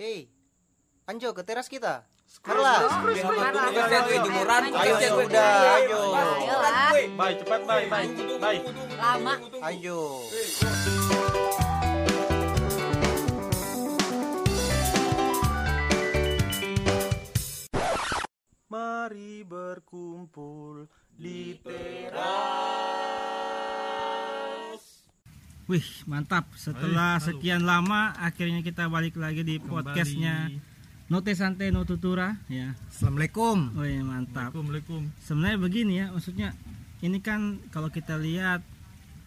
Hei, Anjo ke teras kita. Carla. jemuran. Ayo sudah, ayo. Bye, cepat bye, bye. Bye. Lama. Ayo. Mari berkumpul di teras. Wih, mantap. Setelah sekian lama akhirnya kita balik lagi di podcastnya Note Sante No Tutura ya. Assalamualaikum. Wih, mantap. Assalamualaikum. Sebenarnya begini ya, maksudnya ini kan kalau kita lihat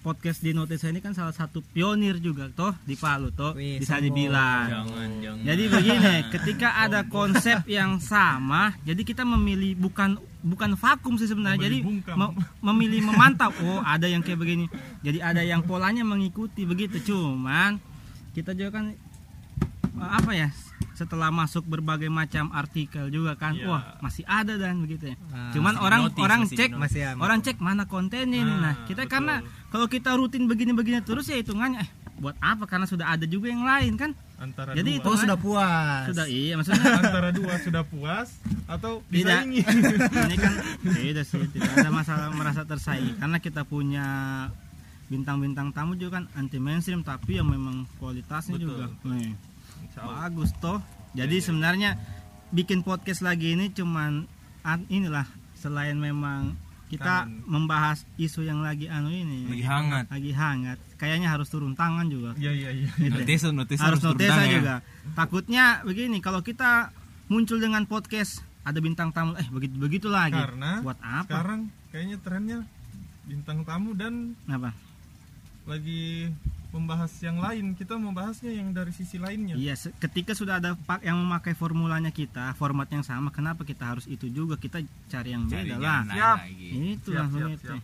podcast di Note ini kan salah satu pionir juga toh di Palu toh Wih, bisa sombong. dibilang. Jangan, jangan. Jadi begini, ketika ada konsep yang sama, jadi kita memilih bukan bukan vakum sih sebenarnya. Jadi bungkam. me- memilih memantau. Oh, ada yang kayak begini. Jadi ada yang polanya mengikuti begitu. Cuman kita juga kan apa ya? Setelah masuk berbagai macam artikel juga kan, Iya. wah masih ada dan begitu ya. Ah, Cuman orang notice, orang masih cek. Masih ya, orang cek mana kontennya ini. Nah, Ah, kita betul. karena kalau kita rutin begini-begini terus ya hitungannya eh buat apa? Karena sudah ada juga yang lain kan. Antara Jadi dua. Oh sudah puas. Sudah iya maksudnya antara dua sudah puas atau tidak ini kan beda sih tidak ada masalah merasa tersaingi karena kita punya bintang-bintang tamu juga kan anti mainstream tapi yang memang kualitasnya Betul. juga Nih. Bagus toh jadi sebenarnya bikin podcast lagi ini cuman an- inilah selain memang kita Kangen. membahas isu yang lagi anu ini Lagi hangat. lagi hangat kayaknya harus turun tangan juga Iya iya iya. Gitu. Notice, notice harus turun notesa tangan ya. juga takutnya begini kalau kita muncul dengan podcast ada bintang tamu eh begitu begitu lagi Karena buat apa Sekarang kayaknya trennya bintang tamu dan apa lagi membahas yang lain. Kita membahasnya yang dari sisi lainnya. iya ketika sudah ada pak yang memakai formulanya kita format yang sama kenapa kita harus itu juga kita cari yang beda lah Siap. itu Siap, langsung siap, itu siap.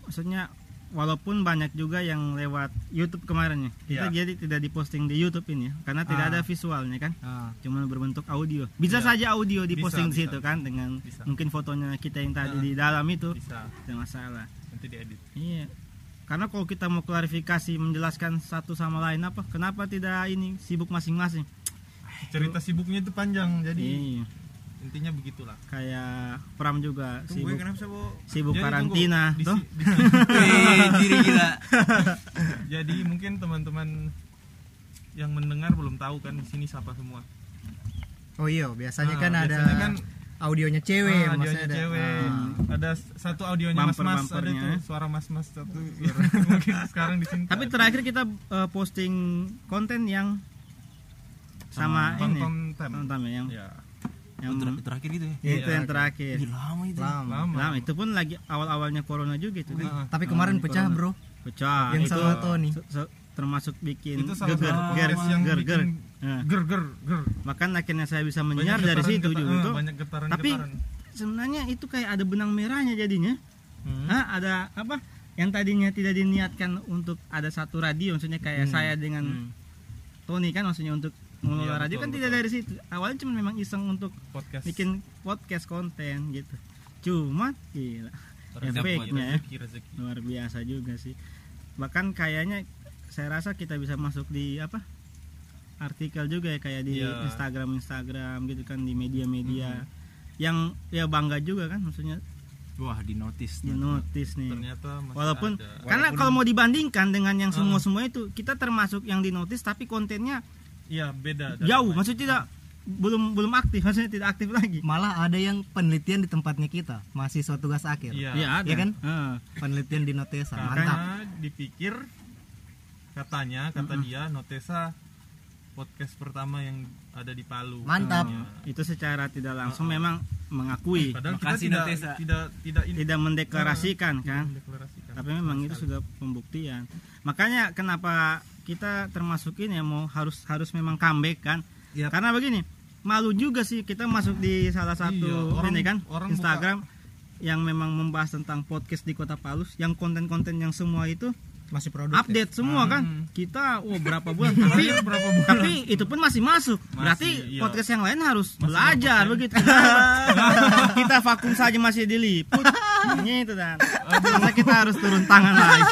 maksudnya walaupun banyak juga yang lewat YouTube kemarin ya kita Iya. jadi tidak diposting di YouTube ini ya karena tidak Ah. ada visualnya kan Ah, cuma berbentuk audio bisa Iya. saja audio diposting Bisa, di situ bisa. kan dengan Bisa. mungkin fotonya kita yang tadi Nah. di dalam itu Bisa tidak masalah nanti diedit. iya karena kalau kita mau klarifikasi menjelaskan satu sama lain apa kenapa tidak ini sibuk masing-masing Cerita sibuknya itu panjang. Jadi iya intinya begitulah. kayak Pram juga sibuk kenapa sih, Bu? sibuk Jadi karantina tunggu, di tuh diri gila. Jadi mungkin teman-teman yang mendengar belum tahu kan di sini siapa semua. Oh iya, biasanya Ah, kan ada biasanya kan audionya cewek, Ah, audionya ada. cewek. Ah. Ada satu audionya mas-mas, ada Bumper-bumpernya. tuh suara mas-mas satu. mungkin sekarang di sini. tapi terakhir kita eh, posting konten yang sama, ini Tonton Tem. Tonton ya, yang Ya, yang Ter- terakhir itu ya. itu Iya, yang terakhir Ih, lama itu. lama. Nah, itu pun lagi awal-awalnya corona juga itu kan. Ah, Tapi kemarin Ah, pecah, corona. Bro. Pecah. Yang itu sama Tony. termasuk bikin itu salah geger, ger, podcast yang ger, ger. Nah, ger ger ger. Bahkan akhirnya saya bisa Banyak menyiar dari situ juga eh, tuh. Banyak getaran Tapi getaran. sebenarnya itu kayak ada benang merahnya jadinya. Hmm. Hah, ada apa? Yang tadinya tidak diniatkan untuk ada satu radio, maksudnya kayak Hmm. saya dengan Hmm. Tony kan maksudnya untuk mengelola Iya, radio betul, kan tidak dari situ. Awalnya cuma memang iseng untuk podcast bikin podcast konten gitu. Cuma gila efeknya ya. rezeki rezeki. luar biasa juga sih bahkan kayaknya saya rasa kita bisa masuk di apa artikel juga ya kayak di Iya. Instagram Instagram gitu kan di media-media Mhm. yang ya bangga juga kan maksudnya Wah, di notice. di notice nih Ternyata masih walaupun ada. karena kalau mau dibandingkan dengan yang Ah. semua semua itu kita termasuk yang di notice tapi kontennya Iya beda. jauh maksudnya tidak belum belum aktif maksudnya tidak aktif lagi Malah ada yang penelitian di tempatnya kita, mahasiswa tugas akhir. Iya. ya ada Iya kan? Ah. Penelitian di Notesa. Karena Mantap. dipikir katanya kata dia Notesa podcast pertama yang ada di Palu. Mantap. katanya. itu secara tidak langsung ah. memang mengakui Padahal kita Makasih, tidak, Notesa. tidak tidak ini tidak mendeklarasikan kan mendeklarasikan. tapi memang itu sudah pembuktian makanya kenapa kita termasuk ini ya mau harus harus memang comeback kan Yap. karena begini malu juga sih kita masuk di salah satu Iya, orang- ini kan orang Instagram yang memang membahas tentang podcast di Kota Palus yang konten-konten yang semua itu Masih produktif. update semua kan Hmm. kita oh berapa bulan tapi berapa bulan? tapi itu pun masih masuk berarti iya. podcast yang lain harus Masih belajar kompeten. begitu kita vakum saja masih diliput gitu dan masa kita harus turun tangan lagi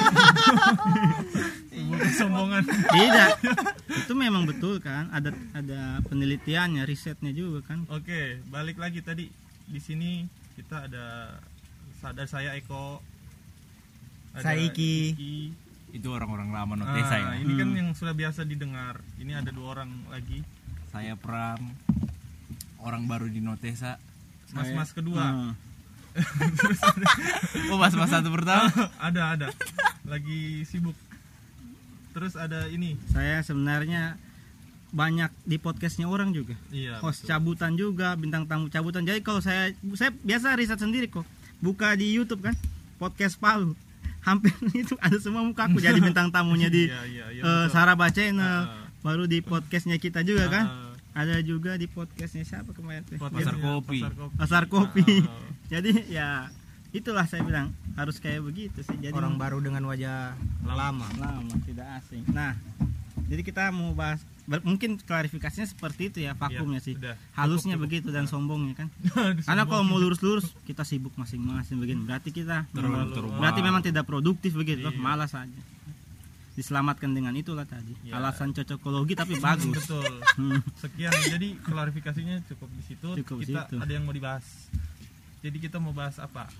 Sombongan. tidak itu memang betul kan ada ada penelitiannya risetnya juga kan Oke, balik lagi tadi di sini kita ada ada saya Eko. ada Saya Iki. Itu orang-orang lama Ah, Notesa ya. ini kan Hmm. yang sudah biasa didengar. Ini ada dua orang lagi. Saya Pram, orang baru di Notesa. Mas-mas kedua. Hmm. Oh, mas-mas satu pertama. ada ada. Lagi sibuk. Terus ada ini. saya sebenarnya banyak di podcastnya orang juga Iya. host betul. cabutan juga bintang tamu cabutan jadi kalau saya saya biasa riset sendiri kok buka di YouTube kan podcast Palu hampir itu ada semua mukaku jadi bintang tamunya di Iya, iya, iya, eh, betul. Saraba Channel Ah. baru di podcastnya kita juga kan Ah, ada juga di podcastnya siapa kemarin Pasar Kopi. Pasar Kopi. Pasar Kopi Ah, jadi ya itulah saya bilang harus kayak begitu sih jadi Orang baru dengan wajah lama. lama tidak asing nah jadi kita mau bahas ber- mungkin klarifikasinya seperti itu ya vakumnya Iya, sih sudah. halusnya Cukup, begitu dan sombongnya kan karena kalau mau lurus-lurus kita sibuk masing-masing begini berarti kita memang- terlalu- berarti memang tidak produktif begitu Iya. malas aja diselamatkan dengan itulah tadi Iya. alasan cocokologi tapi bagus Betul. Hmm. Sekian jadi klarifikasinya cukup di situ. Cukup kita situ. ada yang mau dibahas. Jadi kita mau bahas apa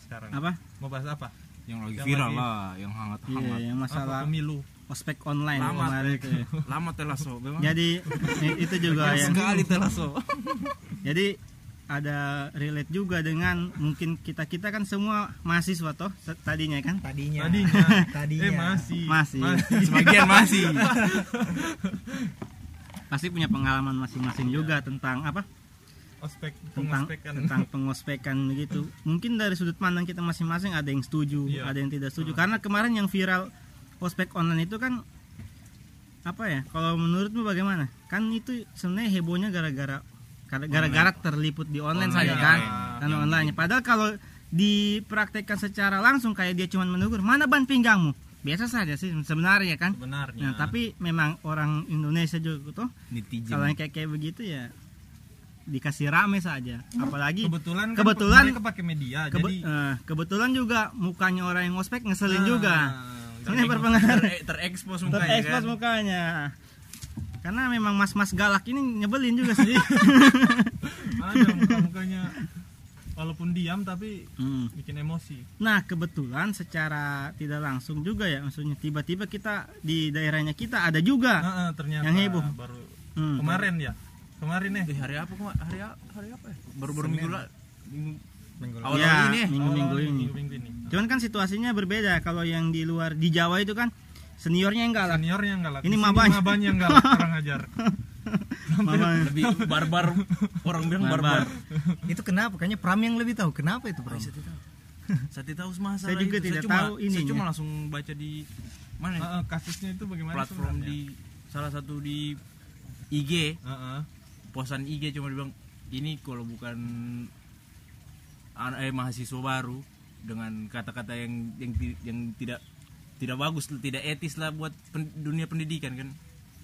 sekarang? apa Mau bahas apa? Yang lagi Yang viral lagi- lah, yang iya hangat-hangat. yang Apa masalah pemilu? Ospek online Lama. kemarin itu ya. Lama telaso, memang. jadi itu juga ya sekali telaso. Jadi ada relate juga dengan mungkin kita kita kan semua mahasiswa toh tadinya kan Tadinya. Tadinya. Tadinya. Eh masih. Masih. Sebagian masih. pasti punya pengalaman masing-masing juga tentang apa Ospek tentang pengospekan. tentang pengospekan begitu mungkin dari sudut pandang kita masing-masing ada yang setuju Iya. ada yang tidak setuju karena kemarin yang viral ospek online itu kan apa ya kalau menurutmu bagaimana? Kan itu sebenarnya hebohnya gara-gara gara- gara-gara terliput di online, Online, saja kan iya. karena Yang online padahal kalau dipraktekkan secara langsung kayak dia cuma menegur mana ban pinggangmu? Biasa saja sih sebenarnya kan. Sebenarnya. nah tapi memang orang Indonesia juga tuh kalau yang kayak kayak begitu ya dikasih rame saja. Apalagi kebetulan kan kebetulan- pakai media kebe- jadi eh, kebetulan juga mukanya orang yang ngospek ngeselin Ah, juga ini ter- berpengaruh Ter- terekspos mukanya terekspos kan. mukanya karena memang mas-mas galak ini nyebelin juga sih ada muka-mukanya walaupun diam tapi Hmm. bikin emosi. nah kebetulan secara tidak langsung juga ya maksudnya tiba-tiba kita di daerahnya kita ada juga Ah, ah, ternyata Yang heboh. baru Hmm. kemarin ya. Kemarin ya. Eh, hari apa kok? Hari hari apa ya? Baru-baru minggu lah. Minggu Minggu lalu. awal Ya, ini. ya? minggu-minggu Awal-awal ini Minggu-minggu ini. cuman kan situasinya berbeda kalau yang di luar di Jawa itu kan seniornya yang galak Seniornya yang galak. Ini mabanya. mabanya yang galak kurang ajar. Mama- Lebih barbar. Orang bilang Barbar. barbar. Itu kenapa? Kayaknya Pram yang lebih tahu. Kenapa itu Pram? Saya tidak tahu. Saya tidak tahu masalah Saya juga itu. tidak cuma, tahu Saya ininya. cuma langsung baca di mana? ya? Ah, kasusnya itu bagaimana platform sebenarnya? di salah satu di IG Ah, ah. posan IG cuma dibilang ini kalau bukan an- eh, mahasiswa baru dengan kata-kata yang yang yang tidak tidak bagus tidak etis lah buat pen- dunia pendidikan kan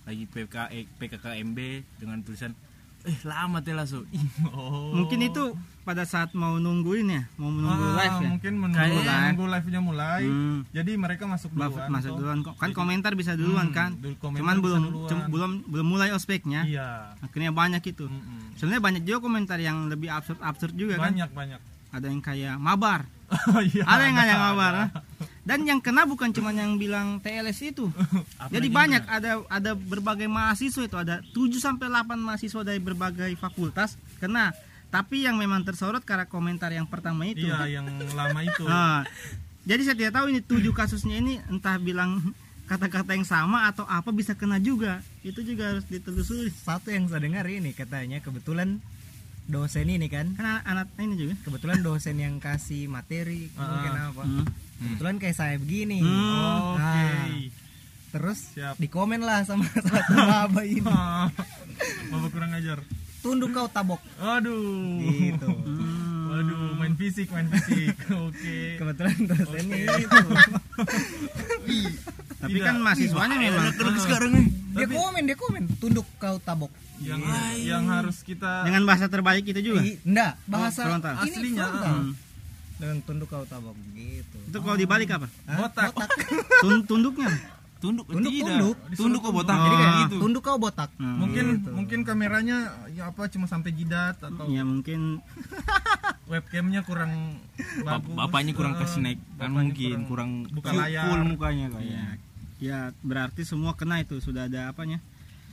lagi PK, eh, PKKMB dengan tulisan eh lama so Ih, Oh. mungkin itu pada saat mau nungguin ya mau menunggu Ah, live ya Mungkin menunggu, Kayak- menunggu live-nya mulai. Hmm. Jadi mereka masuk Ma- duluan. masuk duluan kok kan Jadi- komentar bisa duluan Hmm, kan cuman belum duluan. belum belum mulai ospeknya Iya. akhirnya banyak itu Mm-mm. sebenarnya banyak juga komentar yang lebih absurd absurd juga kan Banyak banyak. Ada yang kayak mabar Iya, ada yang kayak ada. mabar ah. dan yang kena bukan cuma yang bilang TLS itu jadi banyak ada ada berbagai mahasiswa itu ada 7 sampai 8 mahasiswa dari berbagai fakultas kena tapi yang memang tersorot karena komentar yang pertama itu Iya, yang lama itu. Nah, jadi saya tidak tahu ini tujuh kasusnya ini entah bilang kata-kata yang sama atau apa bisa kena juga. Itu juga harus ditelusuri. Satu yang saya dengar ini katanya kebetulan dosen ini kan Kan anak, anak ini juga. kebetulan dosen yang kasih materi mungkin apa Hmm. kebetulan kayak saya begini Hmm, Oke. Nah, terus Siap. di komen lah sama satu maba ini Ah, Maba kurang ajar. tunduk kau tabok Aduh. gitu Hmm. Waduh, main fisik, main fisik. Oke. kebetulan dosennya Oke. itu Tapi Tidak. kan mahasiswanya memang sekarang nih dia komen dia komen tunduk kau tabok Yang yang harus kita dengan bahasa terbalik itu juga. Enggak bahasa Oh, frontal. ini Aslinya, frontal. Hmm. dengan tunduk kau tabok gitu Itu kalau dibalik apa? Hah? Botak. botak Tun- tunduknya. Tunduk, Tunduk, tidak. tunduk. Tunduk kok botak. Oh. Jadi kayak gitu. Tunduk kau botak. Hmm. mungkin Gitu. mungkin kameranya ya apa cuma sampai jidat atau ya mungkin webcamnya kurang Bap- bagus Bapaknya kurang Eh, kasih naik kan mungkin kurang buka full- layar full mukanya ya, kayak. Ya berarti semua kena itu sudah ada apanya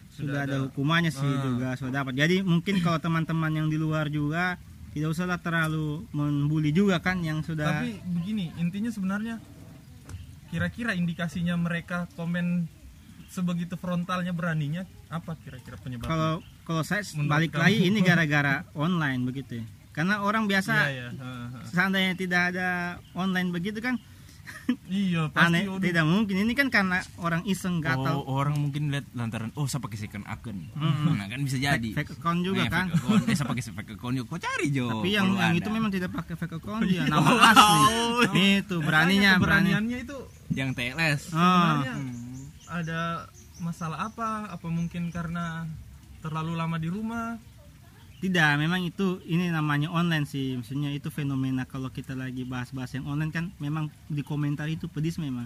sudah, Sudah ada, ada. hukumannya sih Ah. juga sudah dapat jadi mungkin kalau teman-teman yang di luar juga tidak usahlah terlalu membuli juga kan yang sudah tapi begini intinya sebenarnya kira-kira indikasinya mereka komen sebegitu frontalnya beraninya apa kira-kira penyebabnya kalau kalau saya Menurut balik kamu? lagi ini gara-gara online begitu ya karena orang biasa. Heeh, heeh. seandainya tidak ada online begitu kan iya pasti aneh waduh. tidak mungkin ini kan karena orang iseng Oh, gatal orang mungkin lihat lantaran oh saya pakai second account. Mm-mm. Nah, kan bisa jadi. fake account juga Eh, kan Fake account. Eh, saya pakai fake account yuk. Kok cari Jo? tapi yang yang ada. itu memang tidak pakai fake account dia nama asli itu beraninya berani keberaniannya itu yang TLS. Ah. sebenarnya ada masalah apa apa mungkin karena terlalu lama di rumah Tidak, memang itu ini namanya online sih. Maksudnya itu fenomena kalau kita lagi bahas-bahas yang online kan memang di komentar itu pedis memang.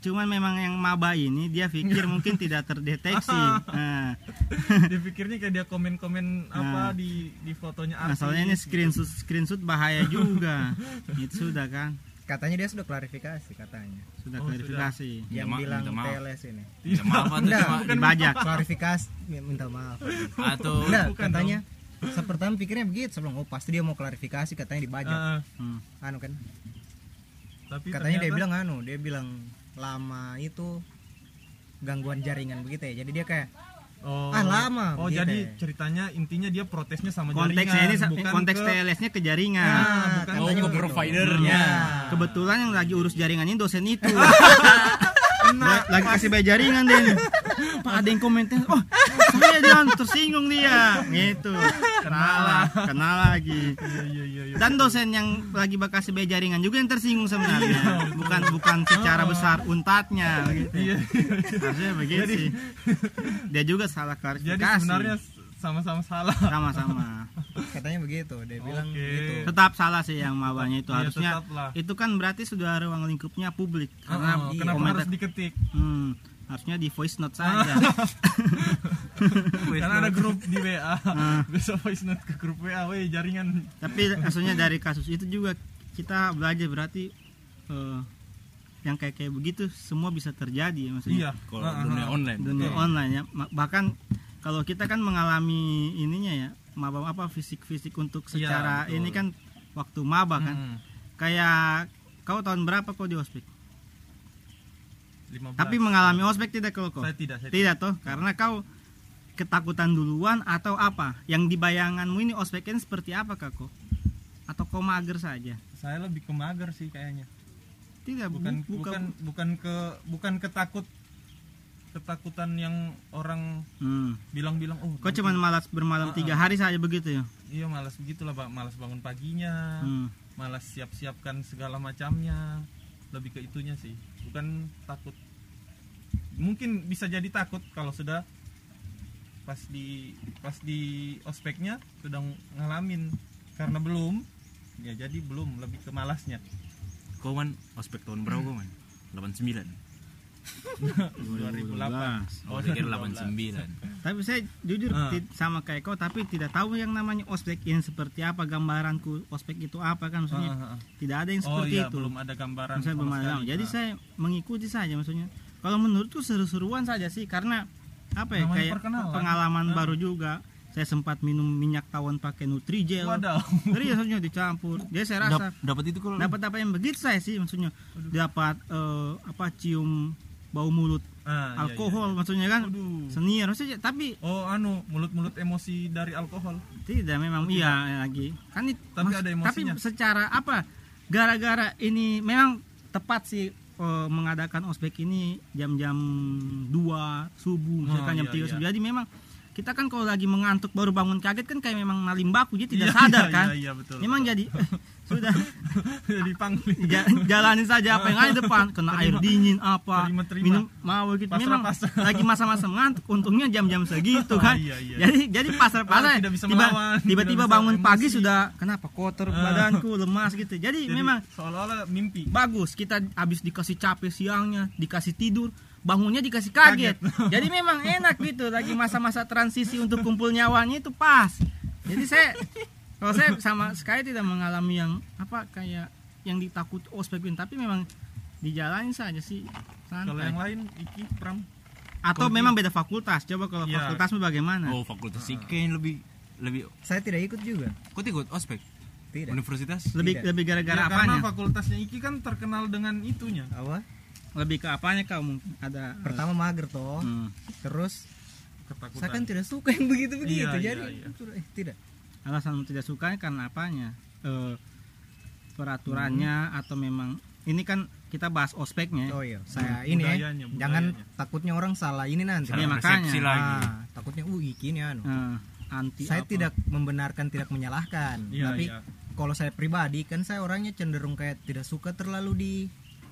Cuman memang yang maba ini dia pikir mungkin tidak terdeteksi. Nah, dipikirnya kayak dia komen-komen apa Nah. di di fotonya nah, soalnya ini screenshot screenshot bahaya juga. itu sudah kan, Katanya dia sudah klarifikasi katanya. sudah Oh, klarifikasi. Yang ma- bilang minta maaf. TLS ini. Minta maaf atau cuma Dibajak. Klarifikasi minta maaf. atau Enggak, bukan katanya saya pertama pikirnya begitu sebelum oh pasti dia mau klarifikasi katanya dibajak. Heeh. Hmm. Anu kan. tapi Katanya dia ternyata- bilang anu, dia bilang lama itu gangguan jaringan begitu ya. Jadi dia kayak oh, ah lama oh begitu jadi ya. ceritanya intinya dia protesnya sama Konteksnya ini jaringan bukan konteks ke- TLS-nya ke jaringan. Ah, bukan katanya ke providernya. Kebetulan yang lagi urus jaringan ini dosen itu. La- lagi kasih bayar jaringan deh. Pak ada yang komentar, oh saya dia tersinggung dia, gitu. Kenal, kenal lagi. iya iya iya iya. Dan dosen yang lagi bakal bayar jaringan juga yang tersinggung sebenarnya, bukan bukan secara besar untatnya, gitu. Iya, Harusnya begitu sih. Dia juga salah jadi klarifikasi. sebenarnya sama-sama salah sama-sama. Katanya begitu, dia bilang Oke. gitu. Tetap salah sih yang mawanya itu Iya, harusnya. tetaplah. Itu kan berarti sudah ruang lingkupnya publik karena Oh, kenapa komentar harus diketik Hmm, harusnya di voice note saja. karena ada grup di WA Ah. besok voice note ke grup WA weh jaringan Tapi maksudnya dari kasus itu juga kita belajar berarti eh, yang kayak kayak begitu semua bisa terjadi ya maksudnya iya kalau Ah, dunia ah. online. dunia online ya bahkan kalau kita kan mengalami ininya ya maba apa fisik-fisik untuk Iya, secara betul. ini kan waktu maba kan Hmm, kayak kau tahun berapa kau di ospek 15. tapi mengalami ospek tidak kalau kau saya tidak saya tidak toh karena kau ketakutan duluan atau apa yang di bayanganmu ini ospek ini seperti apa kak kau atau kau mager saja saya lebih ke mager sih kayaknya tidak bukan bu- bukan bukan ke bukan ketakut ketakutan yang orang Hmm. bilang-bilang oh kau nanti- cuma malas bermalam Ah, tiga ah. hari saja begitu ya iya malas begitulah Pak. malas bangun paginya Hmm. malas siap-siapkan segala macamnya lebih ke itunya sih. Bukan takut. Mungkin bisa jadi takut kalau sudah pas di pas di ospeknya sudah ngalamin. Karena belum ya jadi belum lebih ke malasnya. Kau man ospek tahun berapa kau man? 89. 2008 Oh, kira 89. tapi saya jujur ti- sama kayak kau tapi tidak tahu yang namanya ospek ini seperti apa gambaranku ospek itu apa kan maksudnya ah, ah. tidak ada yang oh seperti iya itu belum ada gambaran saya belum ada. jadi saya mengikuti saja maksudnya kalau menurutku seru-seruan saja sih karena apa ya Namanya kayak perkenalan. pengalaman Ah. baru juga saya sempat minum minyak tawon pakai Nutrijel. Serius maksudnya dicampur. Dia saya rasa Dap- dapat itu kalau dapat apa yang begitu saya sih maksudnya dapat eh, apa cium bau mulut Ah, iya, alkohol iya. maksudnya kan Waduh. senior maksudnya tapi Oh anu mulut-mulut emosi dari alkohol. tidak memang iya lagi kan it- Tapi ada tapi emosinya. secara apa gara-gara ini memang tepat sih eh, mengadakan ospek ini jam-jam 2 subuh misalkan Oh, jam iya, 3 iya. subuh jadi memang kita kan kalau lagi mengantuk baru bangun kaget kan kayak memang nalim baku jadi tidak Iya, sadar iya, kan Iya, iya betul. memang betul. jadi sudah jadi pangling. ja- jalanin saja apa yang ada depan kena air dingin apa Terima-terima. minum mau gitu memang Pasrah-pasrah. lagi masa-masa mengantuk untungnya jam-jam segitu kan iya, iya. jadi jadi pasar-pasar Ah, tidak bisa tiba tiba-tiba bangun pagi emosi. sudah kenapa kotor Ah. badanku lemas gitu jadi, Jadi memang seolah-olah mimpi. bagus kita habis dikasih capek siangnya dikasih tidur bangunnya dikasih kaget. Jadi memang enak gitu lagi masa-masa transisi untuk kumpul nyawanya itu pas. Jadi saya kalau saya sama sekali tidak mengalami yang apa kayak yang ditakut ospek ini, tapi memang dijalanin saja sih Kalau santai. yang lain Iki Pram Atau memang beda fakultas. Coba kalau Iya. fakultasmu bagaimana? Oh, fakultas sih kayaknya lebih lebih Saya tidak ikut juga. Kok ikut ospek? Tidak. Universitas? lebih tidak. lebih gara-gara Ya, karena apanya? fakultasnya Iki kan terkenal dengan itunya Apa? Lebih ke apanya kau mungkin ada eh, Pertama mager toh. hmm. Terus ketakutan saya kan tidak suka yang begitu-begitu. Iya, jadi iya, iya. eh, tidak. alasan tidak suka karena apanya Eh, peraturannya atau memang ini kan kita bahas ospeknya Oh iya, saya ini ya. budayanya, Jangan budayanya. takutnya orang salah ini nanti. Salah makanya. persepsi lagi. Ah, takutnya uh iki ini anu. Eh, anti saya apa. tidak membenarkan tidak menyalahkan Iya, tapi iya. kalau saya pribadi kan saya orangnya cenderung kayak tidak suka terlalu di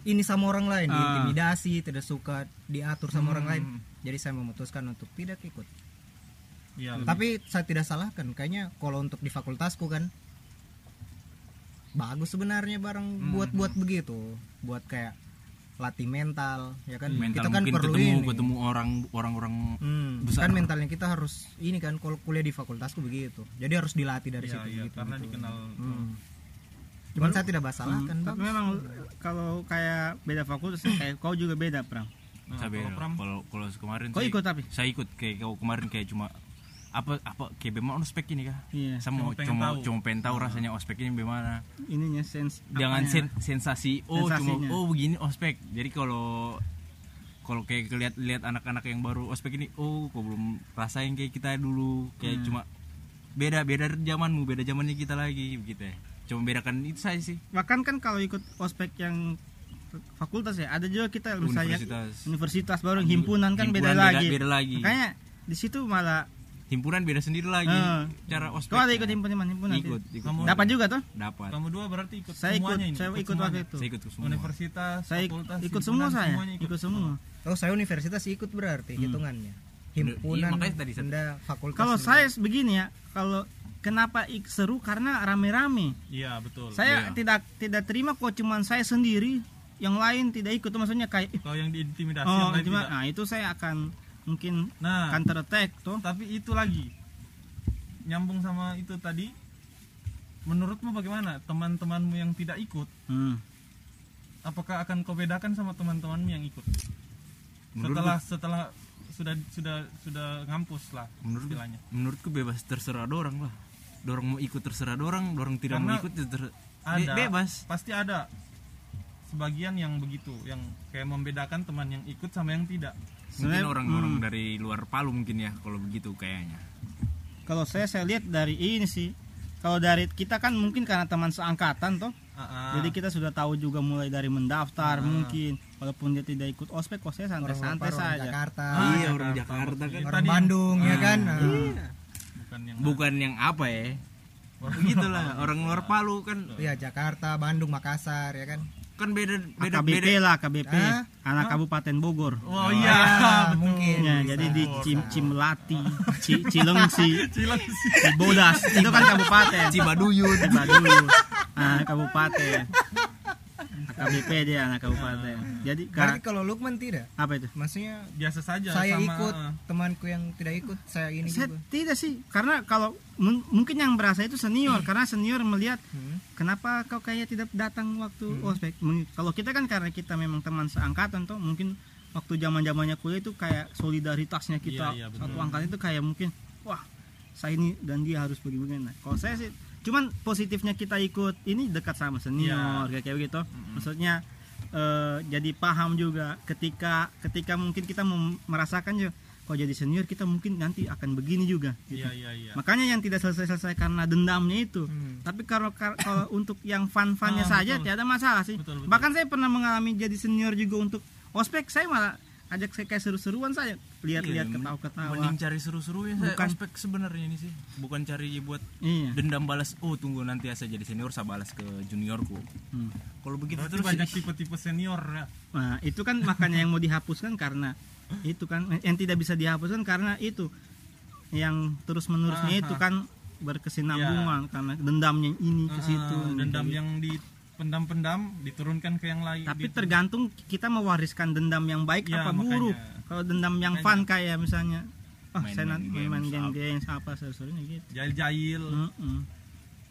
ini sama orang lain Ah. diintimidasi tidak suka diatur sama orang lain Hmm. jadi saya memutuskan untuk tidak ikut lebih- tapi saya tidak salahkan kayaknya kalau untuk di fakultasku kan bagus sebenarnya barang Hmm. buat buat begitu buat kayak latih mental ya kan Mental kita kan mungkin perlu ketemu ini ketemu orang orang-orang Hmm, besar. kan mentalnya kita harus ini kan kalau kuliah di fakultasku begitu jadi harus dilatih dari Iya, situ iya, gitu, karena gitu. dikenal Hmm. Cuman saya tidak masalah Hmm, kan tapi bagus. memang kalau kayak beda fakultas kayak kau juga beda Pram Nah, Saya kalau beda. Pram Kalau kalau kemarin kau saya- ikut tapi saya ikut kayak kau kemarin kayak cuma apa apa kayak bagaimana ospek ini kah? iya Sama Cuma pengen cuma tahu. cuma pengen tahu rasanya ospek ini bagaimana. ininya sense Jangan sen- sensasi oh cuma oh begini ospek. Jadi kalau kalau kayak lihat lihat anak-anak yang baru ospek ini oh kok belum rasain kayak kita dulu kayak Hmm. cuma beda beda zamanmu beda zamannya kita lagi begitu ya. Cuma bedakan itu saya sih. bahkan kan kalau ikut ospek yang fakultas ya ada juga kita misalnya Universitas. universitas baru himpunan kan beda, Himpunan lagi beda lagi. makanya di situ malah Himpunan beda sendiri lagi. Eh. Cara ospek. kau ada ikut himpunan himpunan Ikut, ikut. Kamu- dapat juga tuh dapat. kamu dua berarti ikut saya ikut semuanya ini saya ikut semuanya. waktu itu Saya ikut semua. universitas saya ikut himpunan, semua saya semuanya ikut semua oh saya universitas ikut berarti Hmm. hitungannya Iya, himpunan makanya tadi saya- benda fakultas kalau saya begini ya kalau kenapa ik seru? Karena rame-rame. Iya betul. Saya Iya. tidak tidak terima kok cuman saya sendiri. Yang lain tidak ikut maksudnya kayak kalau yang diintimidasi oh yang lain cuma tidak. nah itu saya akan mungkin nah counter attack tuh. tapi itu lagi. Nyambung sama itu tadi menurutmu bagaimana? Teman-temanmu yang tidak ikut Hmm. apakah akan kau bedakan sama teman-temanmu yang ikut? Menurutku- setelah setelah sudah sudah sudah ngampus lah menurut istilahnya. menurutku bebas terserah dorang lah dorong mau ikut terserah dorang dorong tidak mau ikut ya ter- ada be- bebas. pasti ada sebagian yang begitu yang kayak membedakan teman yang ikut sama yang tidak. Mungkin Sebenarnya, orang-orang hmm. dari luar Palu mungkin ya kalau begitu kayaknya. Kalau saya saya lihat dari ini sih kalau dari kita kan mungkin karena teman seangkatan toh. Ah, ah. jadi kita sudah tahu juga mulai dari mendaftar mungkin walaupun dia tidak ikut ospek kok saya santai-santai saja. Jakarta. Ah, iya orang Jakarta, Jakarta kan. Orang Bandung ya kan? Nah, bukan yang bukan yang apa ya? Begitulah orang luar Palu kan. Iya Jakarta Bandung Makassar ya kan? Kan beda beda KBP beda. lah KBP Hah? anak Kabupaten Bogor. Oh iya Ah, mungkin. Ya jadi di Cim Cimlati Ci, Cilengsi. Cilengsi. Cibodas itu kan kabupaten. Cibaduyut. Cibaduyut. Ah kabupaten KBP dia anak kabupaten. Jadi berarti ka, kalau Lukman tidak? Apa itu? Maksudnya biasa saja saya sama ikut ah. temanku yang tidak ikut saya ini saya juga. tidak sih karena kalau mun- mungkin yang berasa itu senior karena senior melihat Hmm. kenapa kau kayak tidak datang waktu ospek. Mung- kalau kita kan karena kita memang teman seangkatan tuh mungkin waktu zaman zamannya kuliah itu kayak solidaritasnya kita Iya, iya, betul. satu angkatan itu kayak mungkin wah saya ini dan dia harus begini nah, kalau saya sih cuman positifnya kita ikut ini dekat sama senior kayak kayak begitu maksudnya eh, jadi paham juga ketika ketika mungkin kita mem- merasakan juga kalau jadi senior kita mungkin nanti akan begini juga gitu. iya iya iya makanya yang tidak selesai-selesai karena dendamnya itu Hmm. tapi kalau kalau untuk yang fun-funnya Ah, saja betul. tidak ada masalah sih Betul, betul. bahkan saya pernah mengalami jadi senior juga untuk ospek saya malah ajak saya kayak seru-seruan saja lihat-lihat Iya, ketawa-ketawa. mending cari seru-seru ya saya Bukan. ospek sebenarnya ini sih. Bukan cari buat iya. dendam balas oh tunggu nanti saya jadi senior saya balas ke juniorku. Hmm. kalau begitu berarti terus banyak tipe-tipe senior ya? Nah, itu kan makanya yang mau dihapuskan karena itu kan yang tidak bisa dihapuskan karena itu. Yang terus menerusnya Aha. itu kan berkesinambungan karena dendamnya ini ke situ Ah, dendam ke- yang di pendam-pendam diturunkan ke yang lain Tapi Di- tergantung kita mewariskan dendam yang baik Ya, apa makanya. buruk. Kalau dendam yang fun kayak misalnya, oh Main-main saya nanti main apa. game-game apa sesuatunya gitu. jahil-jahil Mm-mm.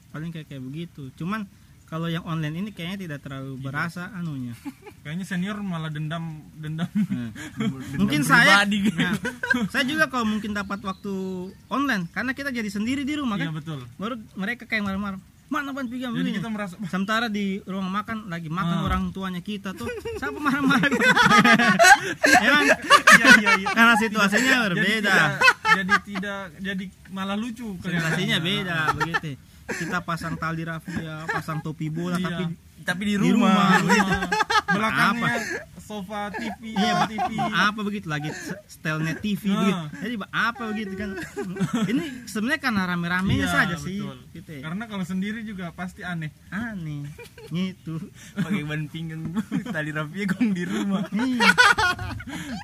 Paling kayak kayak begitu. Cuman kalau yang online ini kayaknya tidak terlalu berasa anunya. kayaknya senior malah dendam dendam Nah, mungkin saya, gitu. nah, saya juga kalau mungkin dapat waktu online karena kita jadi sendiri di rumah iya kan, betul baru mereka kayak marah-marah. Mana ban pigam jadi begini?" kita merasa Sementara di ruang makan lagi makan Ah. orang tuanya kita tuh, siapa marah-marah? gitu? Emang iya iya iya karena situasinya berbeda, tidak, jadi tidak jadi malah lucu situasinya beda begitu. Kita pasang tali rafia, pasang topi bola, Iya. tapi Tapi di Di rumah. rumah. Rumah. belakangnya sofa TV Iya. TV apa begitu lagi s- stylenya TV Ah. begitu. Jadi apa begitu kan? Ini sebenarnya karena rame-ramenya Iya, saja sih. betul. Gitu ya. karena kalau sendiri juga pasti aneh Aneh. Gitu. Pakai ban pinggang tali rapi gong di rumah. Iya.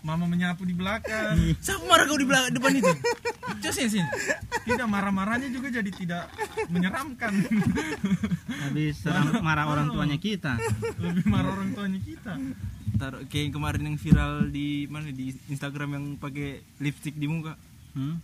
mama menyapu di belakang Siapa marah kau di belakang depan itu? Coba sini sini. tidak marah-marahnya juga jadi tidak menyeramkan Habis serang marah orang tuanya kita. lebih marah orang tuanya kita Taruh kayak yang kemarin yang viral di mana di Instagram yang pakai lipstick di muka, Hmm?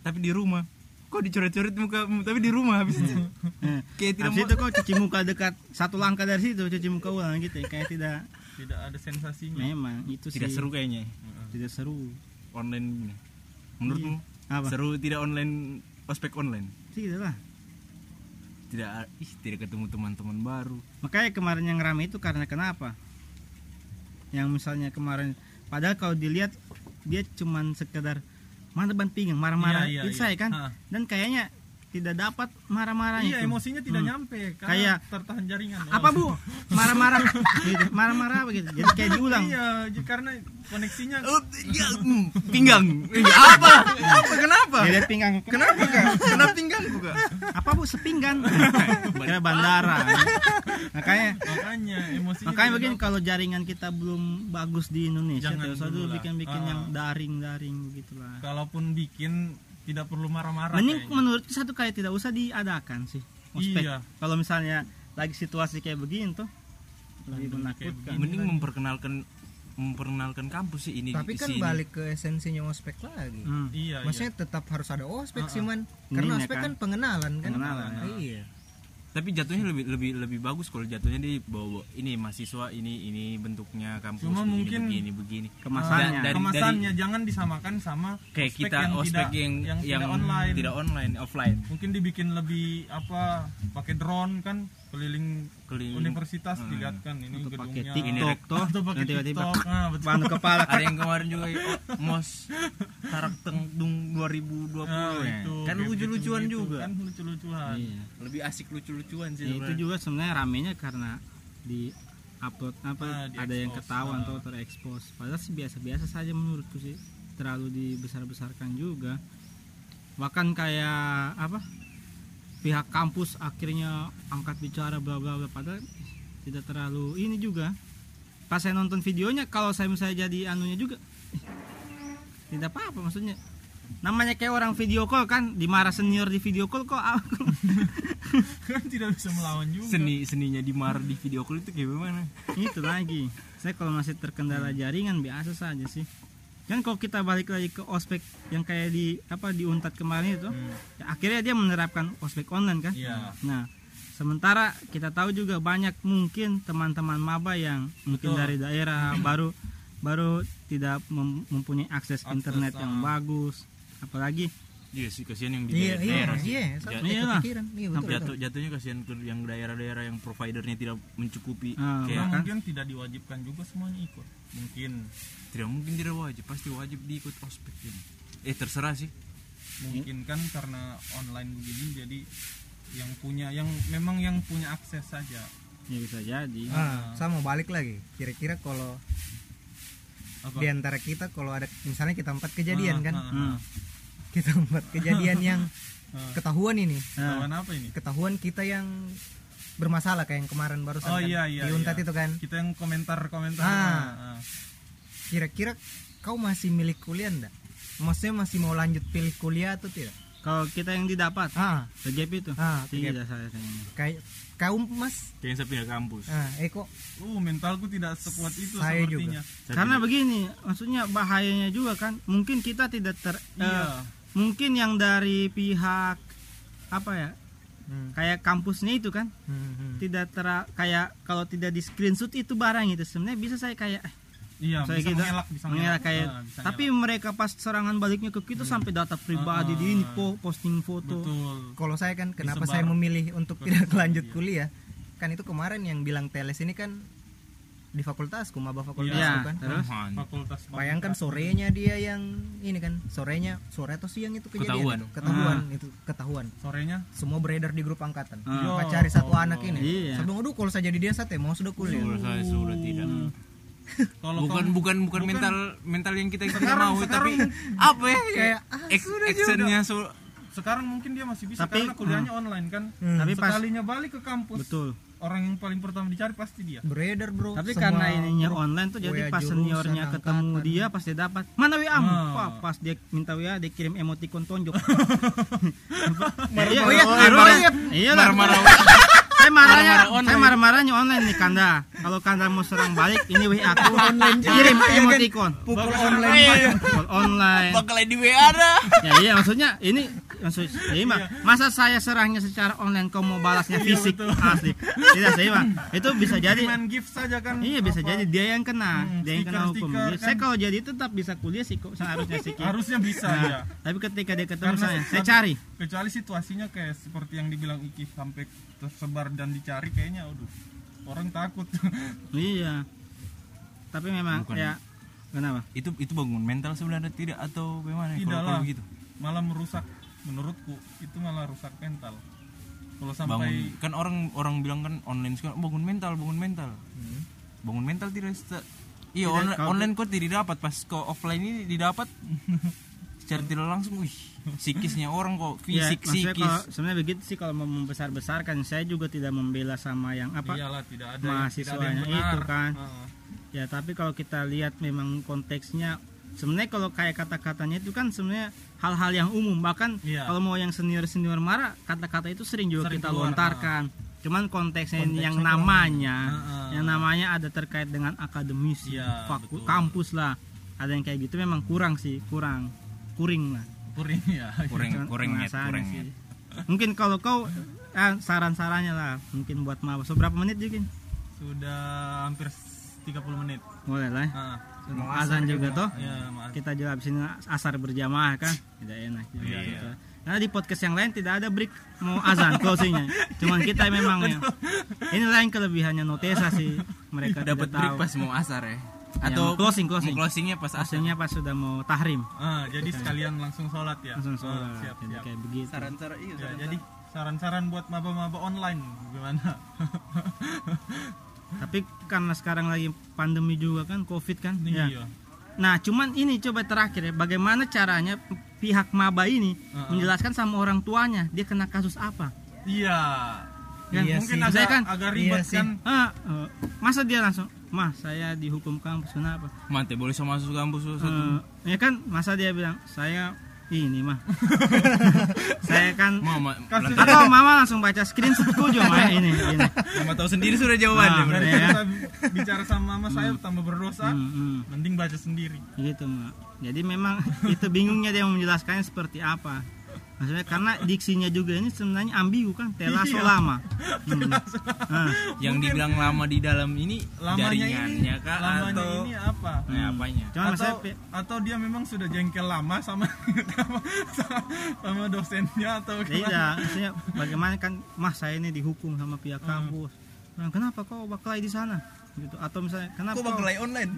tapi di rumah. Kok dicoret-coret muka tapi di rumah habis itu. Eh, Kayak tidak Habis itu kok cuci muka dekat satu langkah dari situ cuci muka ulang gitu ya. kayak tidak tidak ada sensasinya memang itu tidak sih seru kayaknya tidak seru online ini. Menurutmu apa seru tidak online ospek online? tidak lah Tidak ih tidak ketemu teman-teman baru. makanya kemarin yang rame itu karena kenapa yang misalnya kemarin padahal kalau dilihat dia cuman sekedar mana ban pinggang marah-marah itu iya. saya kan Ha. dan kayaknya tidak dapat marah-marahnya iya itu. emosinya tidak Hmm. nyampe karena Kayak- tertahan jaringan apa bu marah-marah gitu marah-marah begitu jadi kayak diulang iya karena koneksinya Oh, ya, mm, pinggang. Eh, apa? Apa kenapa? dia lihat pinggang Kenapa kak? Kenapa pinggangku kak? apa bu sepinggan kira bandara makanya makanya emosinya makanya dapat. kalau jaringan kita belum bagus di Indonesia Jangan usah dulu bikin-bikin Ah. yang daring-daring begitulah kalaupun bikin tidak perlu marah-marah Mending kayaknya. menurut satu kali tidak usah diadakan sih ospek. Iya. Kalau misalnya lagi situasi kayak begini tuh lebih menakutkan. Mending memperkenalkan memperkenalkan kampus sih ini Tapi di kan sini. balik ke esensinya ospek lagi. Hmm. iya Maksudnya tetap harus ada ospek Ah, sih man. Ininya Karena ospek kan. kan pengenalan kan. Pengenalan, Ah, Iya. Tapi jatuhnya lebih lebih lebih bagus kalau jatuhnya di bawa ini mahasiswa ini ini bentuknya kampus Cuma begini, mungkin- begini begini. Kemasannya. Da- dari- kemasannya jangan disamakan sama Kayak ospek kita ospek tidak, yang yang, yang tidak online tidak online, offline. mungkin dibikin lebih apa pakai drone kan keliling Keliling. universitas Hmm. dilihat kan ini Atau pakai gedungnya TikTok tuh. atau pakai tiba-tiba TikTok ah, betul. Bantu kepala Ada yang kemarin juga oh, mos tarak tengdung 2020 Ah, ya. itu, Kan kayak lucu-lucuan gitu-gitu, juga. kan lucu-lucuan Iya. Lebih asik lucu-lucuan sih. Ya, itu juga sebenarnya ramenya karena di upload apa Ah, di ada yang expose, ketahuan ah. atau terekspos. Padahal sih biasa-biasa saja menurutku sih. Terlalu dibesar-besarkan juga. Bahkan kayak apa? Pihak kampus akhirnya angkat bicara bla bla bla padahal tidak terlalu ini juga. Pas saya nonton videonya kalau saya misalnya jadi anunya juga eh, tidak apa-apa maksudnya. Namanya kayak orang video call kan dimarah senior di video call kok kan tidak bisa melawan juga Seni seninya dimarah di video call itu kayak gimana? itu lagi saya kalau masih terkendala jaringan biasa saja sih kan kalau kita balik lagi ke ospek yang kayak di apa di untat kemarin itu Hmm, ya akhirnya dia menerapkan ospek online kan? Iya. Nah sementara kita tahu juga banyak mungkin teman-teman maba yang mungkin Betul. dari daerah baru baru tidak mem- mempunyai akses, Akses, internet yang ah. bagus. Apalagi Iya sih kasihan yang di Iya, iya, daerah sih. iya, sampai Iya lah. kepikiran. Iya, betul. Sampai jatuh jatuhnya kasihan ke yang daerah-daerah yang providernya tidak mencukupi Ah, kayak bahkan- mungkin tidak diwajibkan juga semuanya ikut mungkin tidak mungkin tidak wajib pasti wajib diikut ospek ini eh terserah sih mungkin kan karena online begini jadi yang punya yang memang yang punya akses saja ya bisa jadi Ah, sama balik lagi. Kira-kira kalau apa di antara kita kalau ada misalnya kita empat kejadian Ah, kan, ah, ah. Hmm. Kita empat kejadian yang Ah. ketahuan ini, Nah, Lawan apa ini? Ketahuan kita yang bermasalah kayak yang kemarin barusan oh kan, iya iya di untat iya. itu kan. kita yang komentar komentar Ah. Kira-kira kau masih milik kuliah enggak? Maksudnya masih mau lanjut pilih kuliah atau tidak? kalau kita yang didapat ah. TGP itu. Ah, tidak saya kayak kau mas? Kayaknya saya pindah kampus. ah Eko uh mentalku tidak sekuat itu Saya sepertinya. Saya karena begini maksudnya bahayanya juga kan mungkin kita tidak ter eh, iya mungkin yang dari pihak apa ya Hmm, kayak kampusnya itu kan? Hmm, hmm. tidak ter kayak kalau tidak di screenshot itu barang itu sebenarnya bisa saya kayak eh, iya saya bisa kita mengelak bisa mengelak kayak Ah, bisa tapi mereka pas serangan baliknya ke kita sampai data pribadi di ini po posting foto. Kalau saya kan kenapa Disebar. saya memilih untuk tidak lanjut kuliah? Kan itu kemarin yang bilang teles ini kan di fakultasku maba fakultasku Iya, kan. terus? Fakultas bayangkan sorenya dia yang ini kan sorenya sore atau siang itu Ketahuan. kejadian. Itu. ketahuan itu ketahuan. Sorenya? Semua beredar di grup angkatan. Ah. Pak cari satu anak ini. Iya. bilang aduh kalau saya jadi dia sate mau sudah kuliah. Sudah saya sudah tidak. kalau bukan kamu- bukan bukan mental mental yang kita Sekarang- mau tapi apa ya? Kayak, ah, actionnya so sekarang mungkin dia masih bisa Tapi- karena kuliahnya online kan. Hmm. tapi pas sekalinya balik ke kampus. Betul orang yang paling pertama dicari pasti dia. Beredar bro. Tapi Semua karena ininya online tuh jadi pas seniornya ketemu angkatan. dia pas dia dapat. Mana WA mu Ah. Wah, pas dia minta WA dia kirim emoticon tonjok. Marah-marah. oh iya, Oh, iya, marah. iya lah. marah-marah saya marahnya Marah-marah online. saya marah-marahnya online nih Kanda. Kalau Kanda mau serang balik ini WA aku kirim emoticon. Pukul online Pukul online. Bakal di WA dah. Ya iya maksudnya ini maksud iya, Mak. masa saya serangnya secara online kau mau balasnya fisik? asli. Tidak Mak. itu bisa jadi main gift saja kan iya bisa apa, jadi dia yang kena. Hmm, dia yang kena hukum. Stiker-stiker Jadi, saya kan. kalau jadi tetap bisa kuliah sih kok seharusnya sih harusnya bisa Nah, ya tapi ketika dia ketemu Karena saya saya kan- cari. kecuali situasinya kayak seperti yang dibilang Iki sampai tersebar dan dicari kayaknya aduh orang takut. Iya. Tapi memang Bukan. ya kenapa? Itu itu bangun mental sebenarnya tidak? Atau bagaimana Tidak kalau kalau lah. begitu? Malah merusak menurutku itu malah rusak mental. Kalau bangun. Sampai kan orang orang bilang kan online sekarang bangun mental bangun mental. Bangun mental tidak iya Tidak, online, kok tidak dapat pas kok offline ini didapat secara tidak langsung wih psikisnya orang kok Ya, fisik maksudnya psikis. sebenarnya begitu sih kalau mau membesar-besarkan saya juga tidak membela sama yang apa iyalah tidak ada mahasiswanya tidak ada yang itu benar. kan. Heeh. Ya tapi kalau kita lihat memang konteksnya sebenarnya kalau kayak kata-katanya itu kan sebenarnya hal-hal yang umum bahkan Iya. kalau mau yang senior-senior marah kata-kata itu sering juga Sering kita keluar, lontarkan. Cuman konteksnya, ini yang Konteksnya namanya Heeh. yang namanya ada terkait dengan akademisi, Iya, faku- betul. kampus lah. Ada yang kayak gitu memang kurang sih, kurang. Kuring lah. kuring ya kurang Cuman perasaannya kurang sih. Mungkin kalau kau ah, saran-sarannya lah, mungkin buat maba. Seberapa menit juga? sudah hampir 30 menit Boleh lah. ya. Mau azan juga toh. ya maaf kita juga habis ini asar berjamaah kan tidak enak juga Iya. gitu. Karena di podcast yang lain tidak ada break mau azan closingnya. Cuman kita memang ya, ini lain kelebihannya Notesa sih mereka dapat tidak break tahu. pas mau asar ya Ya, atau mau closing closing. closingnya pas asar Aslinya pas sudah mau tahrim Ah, jadi sekalian langsung sholat ya langsung Ah, sholat. siap Jadi siap kayak begitu. saran-saran iya Ya, jadi saran-saran buat maba-maba online gimana Tapi karena sekarang lagi pandemi juga kan Covid kan. Ya. iya Nah, cuman ini coba terakhir ya, bagaimana caranya pihak maba ini Uh-uh. menjelaskan sama orang tuanya dia kena kasus apa? iya Kan? Iya mungkin sih. agak, Saya kan- agak iya ribet sih. kan Ah, eh, masa dia langsung, "Mah, saya dihukum kampus kenapa?" mante boleh sama masuk kampus satu Eh, ya kan masa dia bilang saya ini mah. Saya kan mama atau mama langsung baca screenshotku juga mah ini ini. Mama tahu sendiri sudah jawabannya Ah, berarti. Iya. saya bicara sama mama saya tambah berdosa. Hmm, hmm, mending baca sendiri. Gitu mah jadi memang itu bingungnya dia mau menjelaskannya seperti apa maksudnya karena diksinya juga ini sebenarnya ambigu kan tela Iya. lama. Hmm. Ah, yang dibilang lama di dalam ini lamanya jaringannya ini kah lamanya atau ini apa? Nah, apanya? Cuma atau maksudnya pi- atau dia memang sudah jengkel lama sama sama, sama dosennya atau tidak gimana? maksudnya bagaimana kan mah saya ini dihukum sama pihak kampus. Nah, kenapa kau baklai di sana? Gitu. Atau misalnya kenapa kau- online?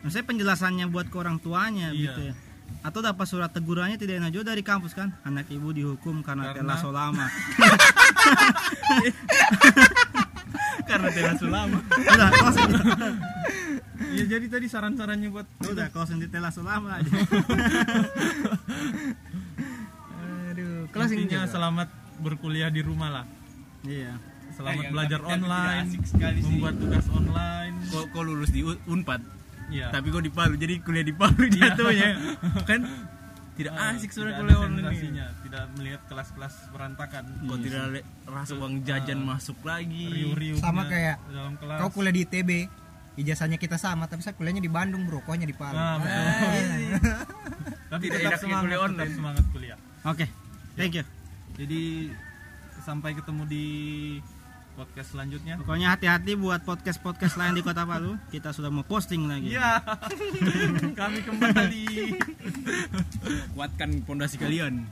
Maksudnya penjelasannya buat ke orang tuanya Iya. gitu ya. Atau dapat surat tegurannya tidak enak juga dari kampus kan. Anak ibu dihukum karena, Karena- telah solama. karena tidak sulama Udah, closing. ya jadi tadi saran-sarannya buat Udah, closing di telah solama aja. aduh closing intinya juga. selamat berkuliah di rumah lah iya. selamat yang belajar tidak online asik sekali sih. membuat tugas online kok kok lulus di unpad Iya. tapi kok di Palu jadi kuliah di Palu jatuhnya kan tidak Ah, asik tidak sudah kuliah online tidak melihat kelas-kelas berantakan Kok tidak le- rasa uang jajan masuk lagi. riuh-riuh Sama kayak dalam kelas Kau kuliah di ITB, ijazahnya kita sama, tapi saya kuliahnya di Bandung, bro. Kohnya di Palu. Nah, betul. tapi Tidak tetap semangat, kuliah tetap online. semangat kuliah Oke, thank you. jadi sampai ketemu di podcast selanjutnya Pokoknya hati-hati buat podcast-podcast lain di Kota Palu. Kita sudah mau posting lagi. Iya, kami kembali. Kuatkan pondasi kalian.